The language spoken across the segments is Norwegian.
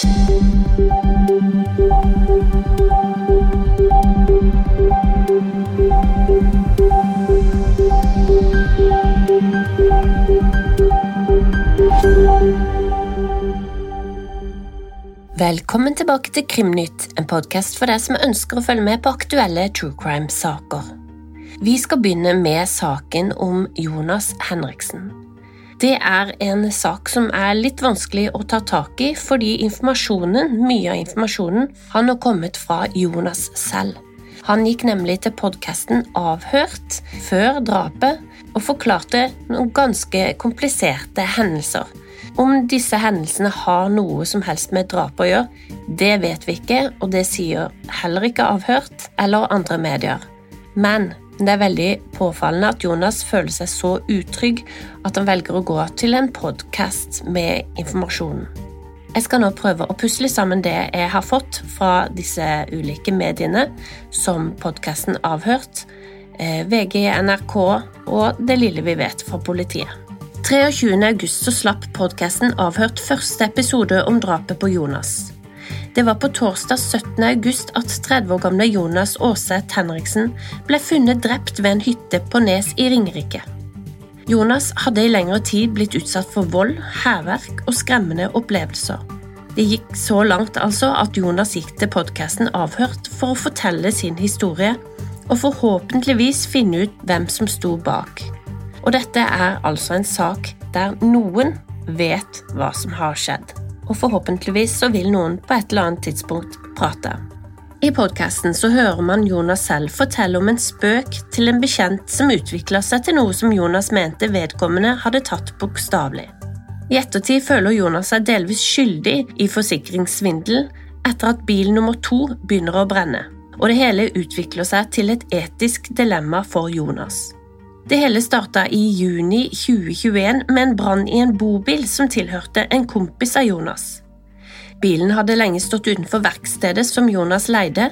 Velkommen tilbake til Krimnytt, en podkast for deg som ønsker å følge med på aktuelle true crime-saker. Vi skal begynne med saken om Jonas Henriksen. Det er en sak som er litt vanskelig å ta tak i, fordi informasjonen, mye av informasjonen har nå kommet fra Jonas selv. Han gikk nemlig til podkasten Avhørt før drapet og forklarte noen ganske kompliserte hendelser om disse hendelsene har noe som helst med drap å gjøre, det vet vi ikke, og det sier heller ikke Avhørt eller andre medier. Men det er veldig påfallende at Jonas føler seg så utrygg at han velger å gå til en podkast med informasjonen. Jeg skal nå prøve å pusle sammen det jeg har fått fra disse ulike mediene, som podkasten Avhørt, eh, VG, NRK og det lille vi vet fra politiet. 23. august slapp podkasten Avhørt første episode om drapet på Jonas. Det var på torsdag 17. august at 30 år gamle Jonas Aarseth Henriksen ble funnet drept ved en hytte på Nes i Ringerike. Jonas hadde i lengre tid blitt utsatt for vold, hærverk og skremmende opplevelser. Det gikk så langt altså at Jonas gikk til podkasten Avhørt for å fortelle sin historie og forhåpentligvis finne ut hvem som sto bak. Og dette er altså en sak der noen vet hva som har skjedd. Og forhåpentligvis så vil noen på et eller annet tidspunkt prate. I podkasten så hører man Jonas selv fortelle om en spøk til en bekjent som utvikla seg til noe som Jonas mente vedkommende hadde tatt bokstavelig. I ettertid føler Jonas seg delvis skyldig i forsikringssvindel etter at bil nummer to begynner å brenne, og det hele utvikler seg til et etisk dilemma for Jonas. Det hele starta i juni 2021 med en brann i en bobil som tilhørte en kompis av Jonas. Bilen hadde lenge stått utenfor verkstedet som Jonas leide,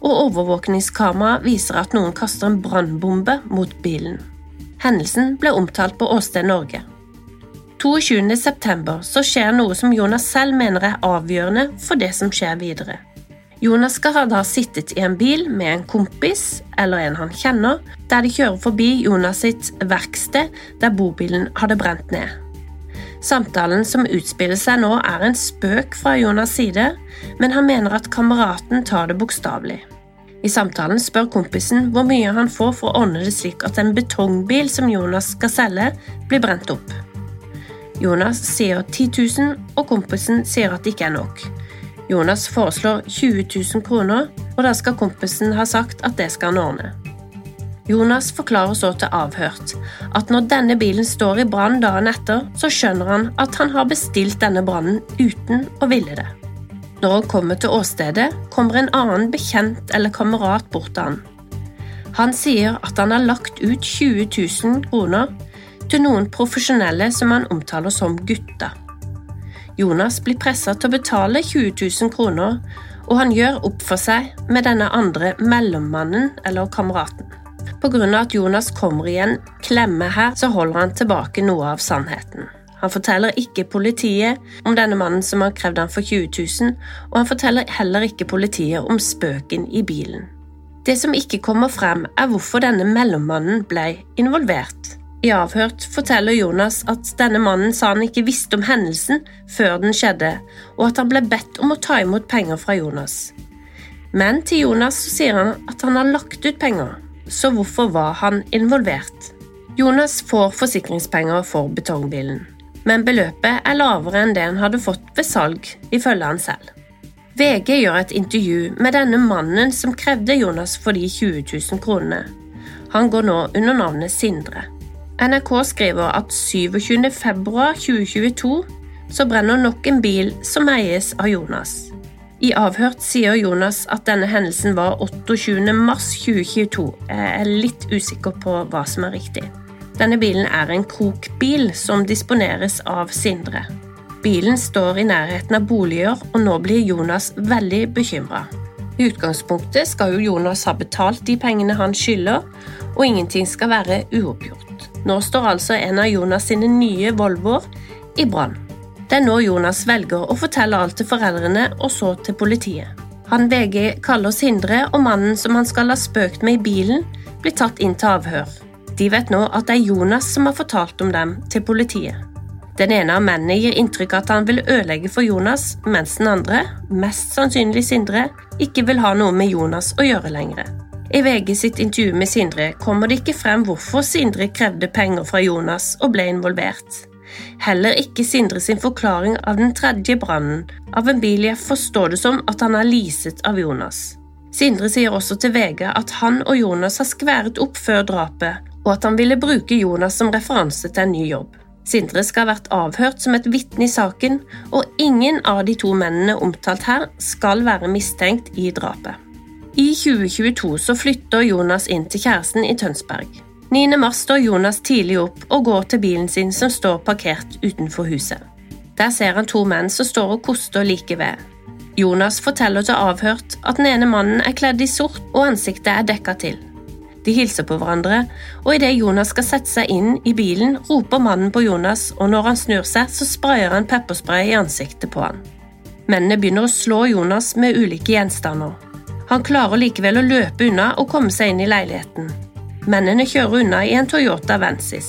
og overvåkningskamera viser at noen kaster en brannbombe mot bilen. Hendelsen ble omtalt på Åsted Norge. 22.9 så skjer noe som Jonas selv mener er avgjørende for det som skjer videre. Jonas skal ha da sittet i en bil med en kompis eller en han kjenner, der de kjører forbi Jonas sitt verksted der bobilen hadde brent ned. Samtalen som utspiller seg nå, er en spøk fra Jonas' side, men han mener at kameraten tar det bokstavelig. I samtalen spør kompisen hvor mye han får for å ordne det slik at en betongbil som Jonas skal selge, blir brent opp. Jonas sier 10 000, og kompisen sier at det ikke er nok. Jonas foreslår 20 000 kroner, og da skal kompisen ha sagt at det skal han ordne. Jonas forklarer så til avhørt at når denne bilen står i brann dagen etter, så skjønner han at han har bestilt denne brannen uten å ville det. Når han kommer til åstedet, kommer en annen bekjent eller kamerat bort til han. Han sier at han har lagt ut 20 000 kroner til noen profesjonelle som han omtaler som gutter. Jonas blir pressa til å betale 20 000 kroner, og han gjør opp for seg med denne andre mellommannen eller kameraten. Av at Jonas kommer i en klemme her, så holder han tilbake noe av sannheten. Han forteller ikke politiet om denne mannen som har krevd han for 20 000, og han forteller heller ikke politiet om spøken i bilen. Det som ikke kommer frem, er hvorfor denne mellommannen ble involvert. I avhørt forteller Jonas at denne mannen sa han ikke visste om hendelsen før den skjedde, og at han ble bedt om å ta imot penger fra Jonas. Men til Jonas sier han at han har lagt ut penger, så hvorfor var han involvert? Jonas får forsikringspenger for betongbilen, men beløpet er lavere enn det han hadde fått ved salg, ifølge han selv. VG gjør et intervju med denne mannen som krevde Jonas for de 20 000 kronene. Han går nå under navnet Sindre. NRK skriver at 27.2.2022 så brenner nok en bil som eies av Jonas. I avhørt sier Jonas at denne hendelsen var 28.3.2022. Jeg er litt usikker på hva som er riktig. Denne bilen er en krokbil som disponeres av Sindre. Bilen står i nærheten av boliger, og nå blir Jonas veldig bekymra. I utgangspunktet skal jo Jonas ha betalt de pengene han skylder, og ingenting skal være uoppgjort. Nå står altså en av Jonas sine nye Volvoer i brann. Det er nå Jonas velger å fortelle alt til foreldrene og så til politiet. Han VG kaller Sindre og mannen som han skal ha spøkt med i bilen, blir tatt inn til avhør. De vet nå at det er Jonas som har fortalt om dem til politiet. Den ene av mennene gir inntrykk av at han vil ødelegge for Jonas, mens den andre, mest sannsynlig Sindre, ikke vil ha noe med Jonas å gjøre lenger. I VG sitt intervju med Sindre kommer det ikke frem hvorfor Sindre krevde penger fra Jonas og ble involvert. Heller ikke Sindre sin forklaring av den tredje brannen av en bil forstår det som at han er leaset av Jonas. Sindre sier også til VG at han og Jonas har skværet opp før drapet, og at han ville bruke Jonas som referanse til en ny jobb. Sindre skal ha vært avhørt som et vitne i saken, og ingen av de to mennene omtalt her skal være mistenkt i drapet. I 2022 så flytter Jonas inn til kjæresten i Tønsberg. 9. mars står Jonas tidlig opp og går til bilen sin som står parkert utenfor huset. Der ser han to menn som står og koster like ved. Jonas forteller til avhørt at den ene mannen er kledd i sort og ansiktet er dekka til. De hilser på hverandre, og idet Jonas skal sette seg inn i bilen, roper mannen på Jonas, og når han snur seg, så sprayer han pepperspray i ansiktet på han. Mennene begynner å slå Jonas med ulike gjenstander. Han klarer likevel å løpe unna og komme seg inn i leiligheten. Mennene kjører unna i en Toyota Vansis.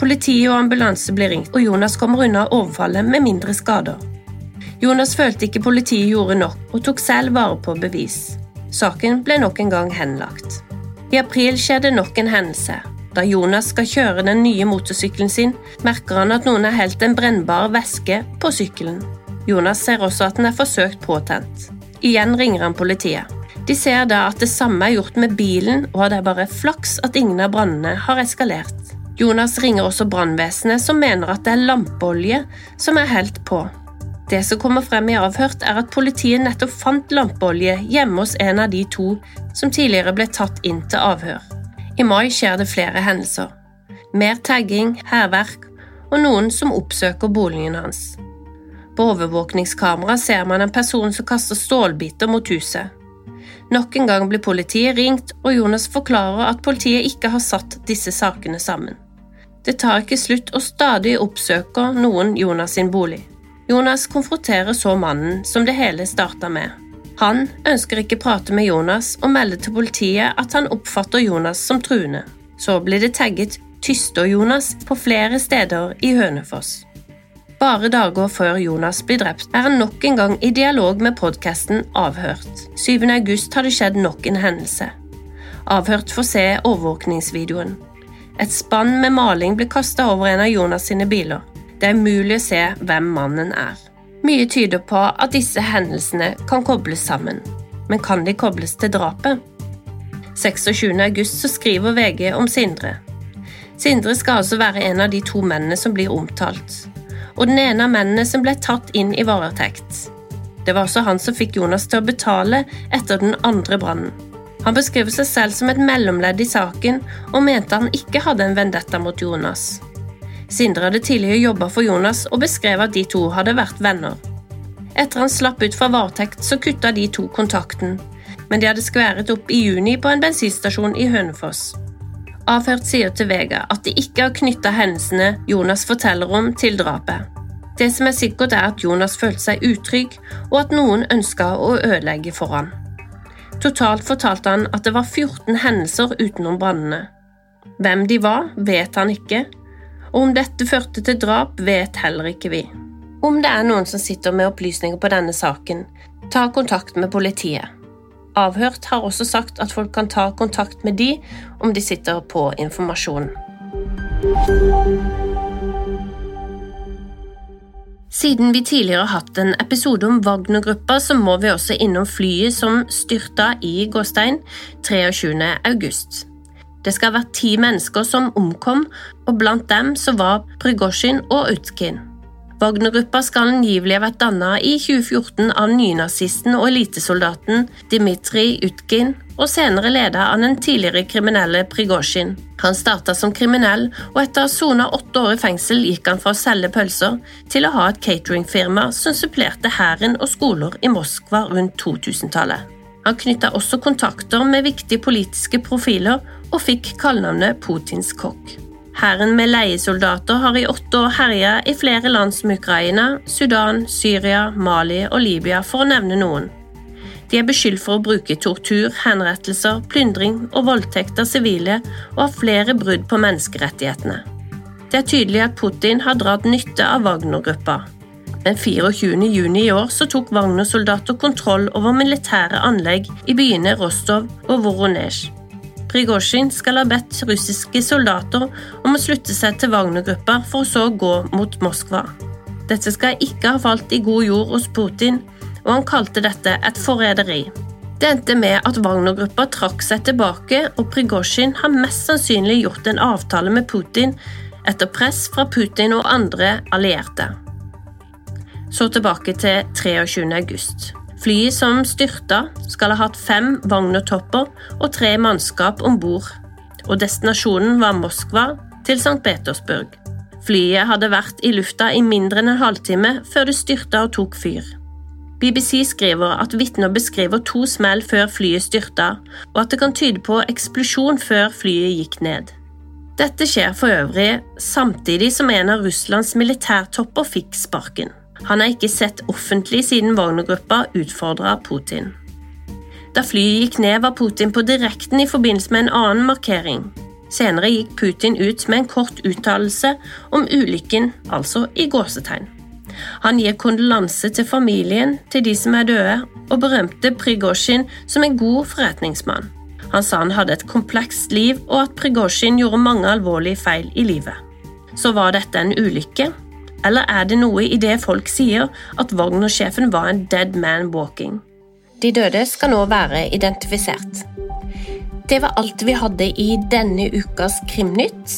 Politiet og ambulanse blir ringt, og Jonas kommer unna overfallet med mindre skader. Jonas følte ikke politiet gjorde nok, og tok selv vare på bevis. Saken ble nok en gang henlagt. I april skjedde nok en hendelse. Da Jonas skal kjøre den nye motorsykkelen sin, merker han at noen har helt en brennbar væske på sykkelen. Jonas ser også at den er forsøkt påtent. Igjen ringer han politiet. De ser da at det samme er gjort med bilen, og det er bare flaks at ingen av brannene har eskalert. Jonas ringer også brannvesenet, som mener at det er lampeolje som er helt på. Det som kommer frem i avhørt, er at politiet nettopp fant lampeolje hjemme hos en av de to som tidligere ble tatt inn til avhør. I mai skjer det flere hendelser. Mer tagging, hærverk og noen som oppsøker boligen hans. På overvåkningskamera ser man en person som kaster stålbiter mot huset. Nok en gang blir politiet ringt, og Jonas forklarer at politiet ikke har satt disse sakene sammen. Det tar ikke slutt, og stadig oppsøker noen Jonas sin bolig. Jonas konfronterer så mannen som det hele starta med. Han ønsker ikke prate med Jonas og melder til politiet at han oppfatter Jonas som truende. Så blir det tagget Tyster-Jonas på flere steder i Hønefoss. Bare dager før Jonas blir drept, er han nok en gang i dialog med podkasten Avhørt. 7. august har det skjedd nok en hendelse. Avhørt får se overvåkningsvideoen. Et spann med maling blir kasta over en av Jonas sine biler. Det er umulig å se hvem mannen er. Mye tyder på at disse hendelsene kan kobles sammen. Men kan de kobles til drapet? 26. august så skriver VG om Sindre. Sindre skal altså være en av de to mennene som blir omtalt og den ene av mennene som ble tatt inn i varetekt. Det var også han som fikk Jonas til å betale etter den andre brannen. Han beskriver seg selv som et mellomledd i saken, og mente han ikke hadde en vendetta mot Jonas. Sindre hadde tidligere jobba for Jonas og beskrev at de to hadde vært venner. Etter han slapp ut fra varetekt, så kutta de to kontakten, men de hadde skværet opp i juni på en bensinstasjon i Hønefoss. Avhørt sier til Vega at de ikke har knytta hendelsene Jonas forteller om, til drapet. Det som er sikkert, er at Jonas følte seg utrygg, og at noen ønska å ødelegge for han. Totalt fortalte han at det var 14 hendelser utenom brannene. Hvem de var, vet han ikke, og om dette førte til drap, vet heller ikke vi. Om det er noen som sitter med opplysninger på denne saken, ta kontakt med politiet. Avhørt har også sagt at folk kan ta kontakt med de om de sitter på informasjon. Siden vi tidligere har hatt en episode om Wagner-gruppa, så må vi også innom flyet som styrta i Gåstein 23. august. Det skal ha vært ti mennesker som omkom, og blant dem så var Prygosjin og Utkin. Wagner-gruppa skal angivelig ha vært dannet i 2014 av nynazisten og elitesoldaten Dmitrij Utkin, og senere leda av den tidligere kriminelle Prigozjin. Han starta som kriminell, og etter å ha sona åtte år i fengsel gikk han fra å selge pølser til å ha et cateringfirma som supplerte hæren og skoler i Moskva rundt 2000-tallet. Han knytta også kontakter med viktige politiske profiler og fikk kallenavnet Putins kokk. Hæren med leiesoldater har i åtte år herja i flere land som Ukraina, Sudan, Syria, Mali og Libya, for å nevne noen. De er beskyldt for å bruke tortur, henrettelser, plyndring og voldtekt av sivile og har flere brudd på menneskerettighetene. Det er tydelig at Putin har dratt nytte av Wagner-gruppa. Den 24. juni i år så tok Wagner-soldater kontroll over militære anlegg i byene Rostov og Voronezh. Prigozjin skal ha bedt russiske soldater om å slutte seg til Wagner-gruppa, for så å gå mot Moskva. Dette skal ikke ha falt i god jord hos Putin, og han kalte dette et forræderi. Det endte med at Wagner-gruppa trakk seg tilbake, og Prigozjin har mest sannsynlig gjort en avtale med Putin etter press fra Putin og andre allierte. Så tilbake til 23. august. Flyet som styrta, skal ha hatt fem Wagner-topper og tre mannskap om bord, og destinasjonen var Moskva til St. Petersburg. Flyet hadde vært i lufta i mindre enn en halvtime før det styrta og tok fyr. BBC skriver at vitner beskriver to smell før flyet styrta, og at det kan tyde på eksplosjon før flyet gikk ned. Dette skjer for øvrig samtidig som en av Russlands militærtopper fikk sparken. Han er ikke sett offentlig siden Wagner-gruppa utfordra Putin. Da flyet gikk ned, var Putin på direkten i forbindelse med en annen markering. Senere gikk Putin ut med en kort uttalelse om ulykken, altså i gåsetegn. Han gir kondolanse til familien til de som er døde, og berømte Prigozjin som en god forretningsmann. Han sa han hadde et komplekst liv, og at Prigozjin gjorde mange alvorlige feil i livet. Så var dette en ulykke, eller er det noe i det folk sier, at Wagner-sjefen var en dead man walking? De døde skal nå være identifisert. Det var alt vi hadde i denne ukas Krimnytt.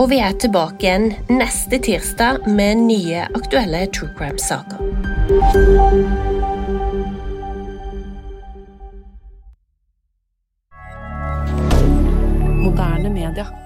Og vi er tilbake igjen neste tirsdag med nye aktuelle true crime-saker. Moderne media.